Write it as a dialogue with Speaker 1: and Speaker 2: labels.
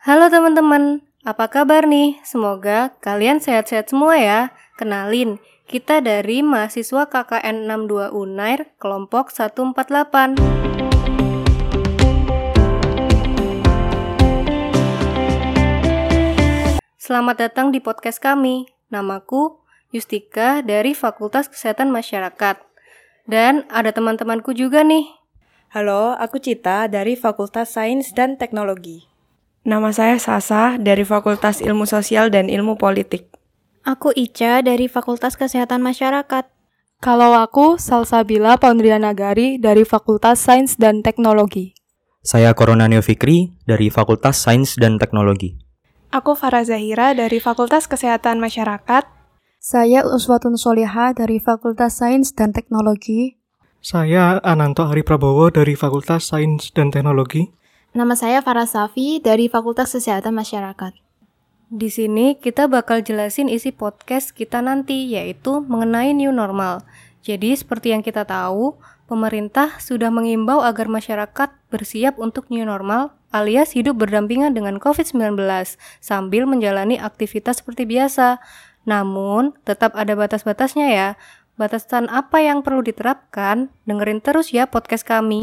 Speaker 1: Halo teman-teman, apa kabar nih? Semoga kalian sehat-sehat semua ya. Kenalin, kita dari mahasiswa KKN 62 Unair, kelompok 148. Selamat datang di podcast kami. Namaku Yustika dari Fakultas Kesehatan Masyarakat. Dan ada teman-temanku juga nih.
Speaker 2: Halo, aku Cita dari Fakultas Sains dan Teknologi.
Speaker 3: Nama saya Sasa dari Fakultas Ilmu Sosial dan Ilmu Politik.
Speaker 4: Aku Ica dari Fakultas Kesehatan Masyarakat.
Speaker 5: Kalau aku Salsabila Paundrianagari dari Fakultas Sains dan Teknologi.
Speaker 6: Saya Koronanio Fikri dari Fakultas Sains dan Teknologi.
Speaker 7: Aku Farah Zahira dari Fakultas Kesehatan Masyarakat.
Speaker 8: Saya Uswatun Soliha dari Fakultas Sains dan Teknologi.
Speaker 9: Saya Ananto Hari Prabowo dari Fakultas Sains dan Teknologi.
Speaker 4: Nama saya Farah Safi dari Fakultas Kesehatan Masyarakat.
Speaker 1: Di sini kita bakal jelasin isi podcast kita nanti, yaitu mengenai new normal. Jadi seperti yang kita tahu, pemerintah sudah mengimbau agar masyarakat bersiap untuk new normal alias hidup berdampingan dengan COVID-19 sambil menjalani aktivitas seperti biasa. Namun, tetap ada batas-batasnya ya. Batasan apa yang perlu diterapkan? Dengerin terus ya podcast kami.